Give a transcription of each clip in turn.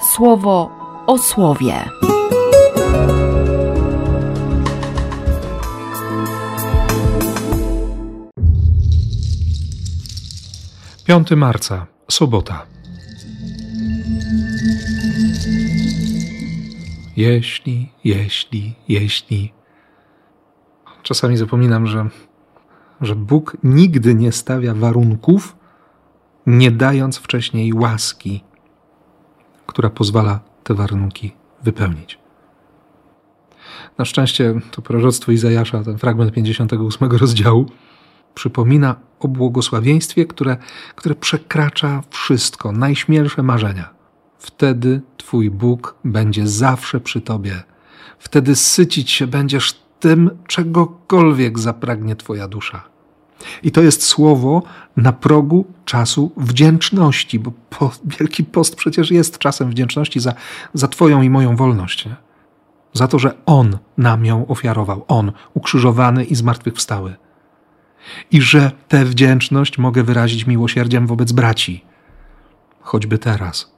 słowo o słowie. Piąty marca, sobota. Jeśli, jeśli, jeśli. Czasami zapominam, że, że Bóg nigdy nie stawia warunków, nie dając wcześniej łaski, która pozwala te warunki wypełnić. Na szczęście to proroctwo Izajasza, ten fragment 58 rozdziału, przypomina o błogosławieństwie, które, które przekracza wszystko, najśmielsze marzenia. Wtedy Twój Bóg będzie zawsze przy Tobie. Wtedy sycić się będziesz tym, czegokolwiek zapragnie Twoja dusza. I to jest słowo na progu czasu wdzięczności, bo po, Wielki Post przecież jest czasem wdzięczności za, za Twoją i moją wolność. Nie? Za to, że On nam ją ofiarował. On, ukrzyżowany i zmartwychwstały. I że tę wdzięczność mogę wyrazić miłosierdziem wobec braci, choćby teraz,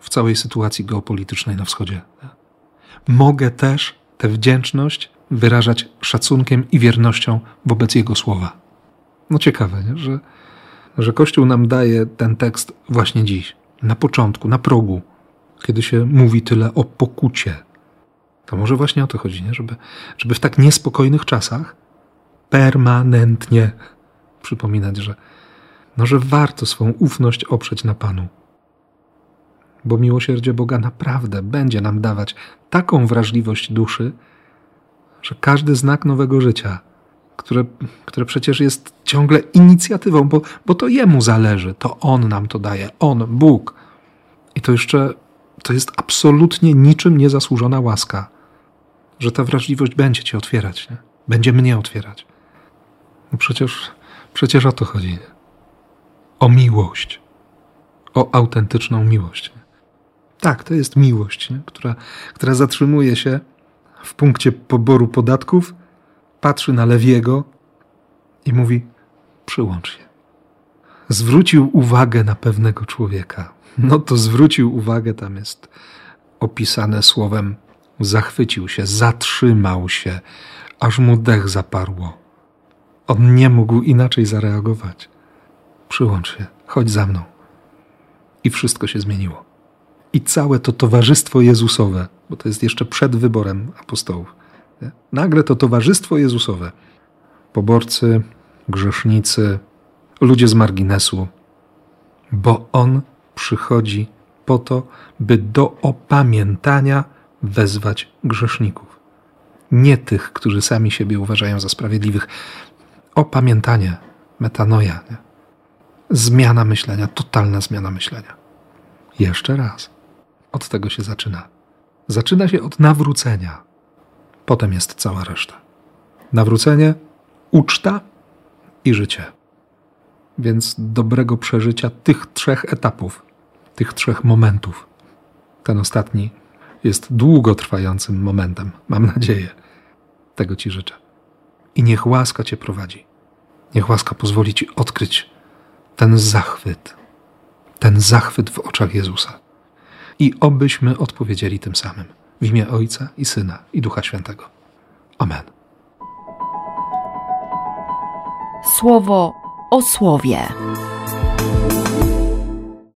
w całej sytuacji geopolitycznej na wschodzie. Mogę też tę wdzięczność wyrażać szacunkiem i wiernością wobec Jego słowa. No ciekawe, nie? Że, że Kościół nam daje ten tekst właśnie dziś, na początku, na progu, kiedy się mówi tyle o pokucie. To może właśnie o to chodzi, nie? Żeby, żeby w tak niespokojnych czasach permanentnie przypominać, że, no, że warto swą ufność oprzeć na Panu. Bo miłosierdzie Boga naprawdę będzie nam dawać taką wrażliwość duszy, że każdy znak nowego życia, które, które przecież jest ciągle inicjatywą, bo, bo to Jemu zależy, to On nam to daje, On, Bóg. I to jeszcze to jest absolutnie niczym niezasłużona łaska, że ta wrażliwość będzie Cię otwierać, nie? będzie mnie otwierać. No przecież, przecież o to chodzi. Nie? O miłość. O autentyczną miłość. Nie? Tak, to jest miłość, nie? Która, która zatrzymuje się w punkcie poboru podatków, patrzy na Lewiego i mówi: Przyłącz się. Zwrócił uwagę na pewnego człowieka. No to zwrócił uwagę, tam jest opisane słowem: zachwycił się, zatrzymał się, aż mu dech zaparło. On nie mógł inaczej zareagować. Przyłącz się, chodź za mną. I wszystko się zmieniło. I całe to towarzystwo Jezusowe, bo to jest jeszcze przed wyborem apostołów, nie? nagle to towarzystwo Jezusowe, poborcy, grzesznicy, ludzie z marginesu, bo On przychodzi po to, by do opamiętania wezwać grzeszników. Nie tych, którzy sami siebie uważają za sprawiedliwych, opamiętanie, metanoja, nie? zmiana myślenia, totalna zmiana myślenia. Jeszcze raz. Od tego się zaczyna. Zaczyna się od nawrócenia. Potem jest cała reszta. Nawrócenie, uczta i życie. Więc dobrego przeżycia tych trzech etapów, tych trzech momentów. Ten ostatni jest długotrwającym momentem, mam nadzieję. Tego Ci życzę. I niech łaska Cię prowadzi. Niech łaska pozwoli Ci odkryć ten zachwyt, ten zachwyt w oczach Jezusa. I obyśmy odpowiedzieli tym samym w imię Ojca i Syna i Ducha Świętego. Amen. Słowo o słowie.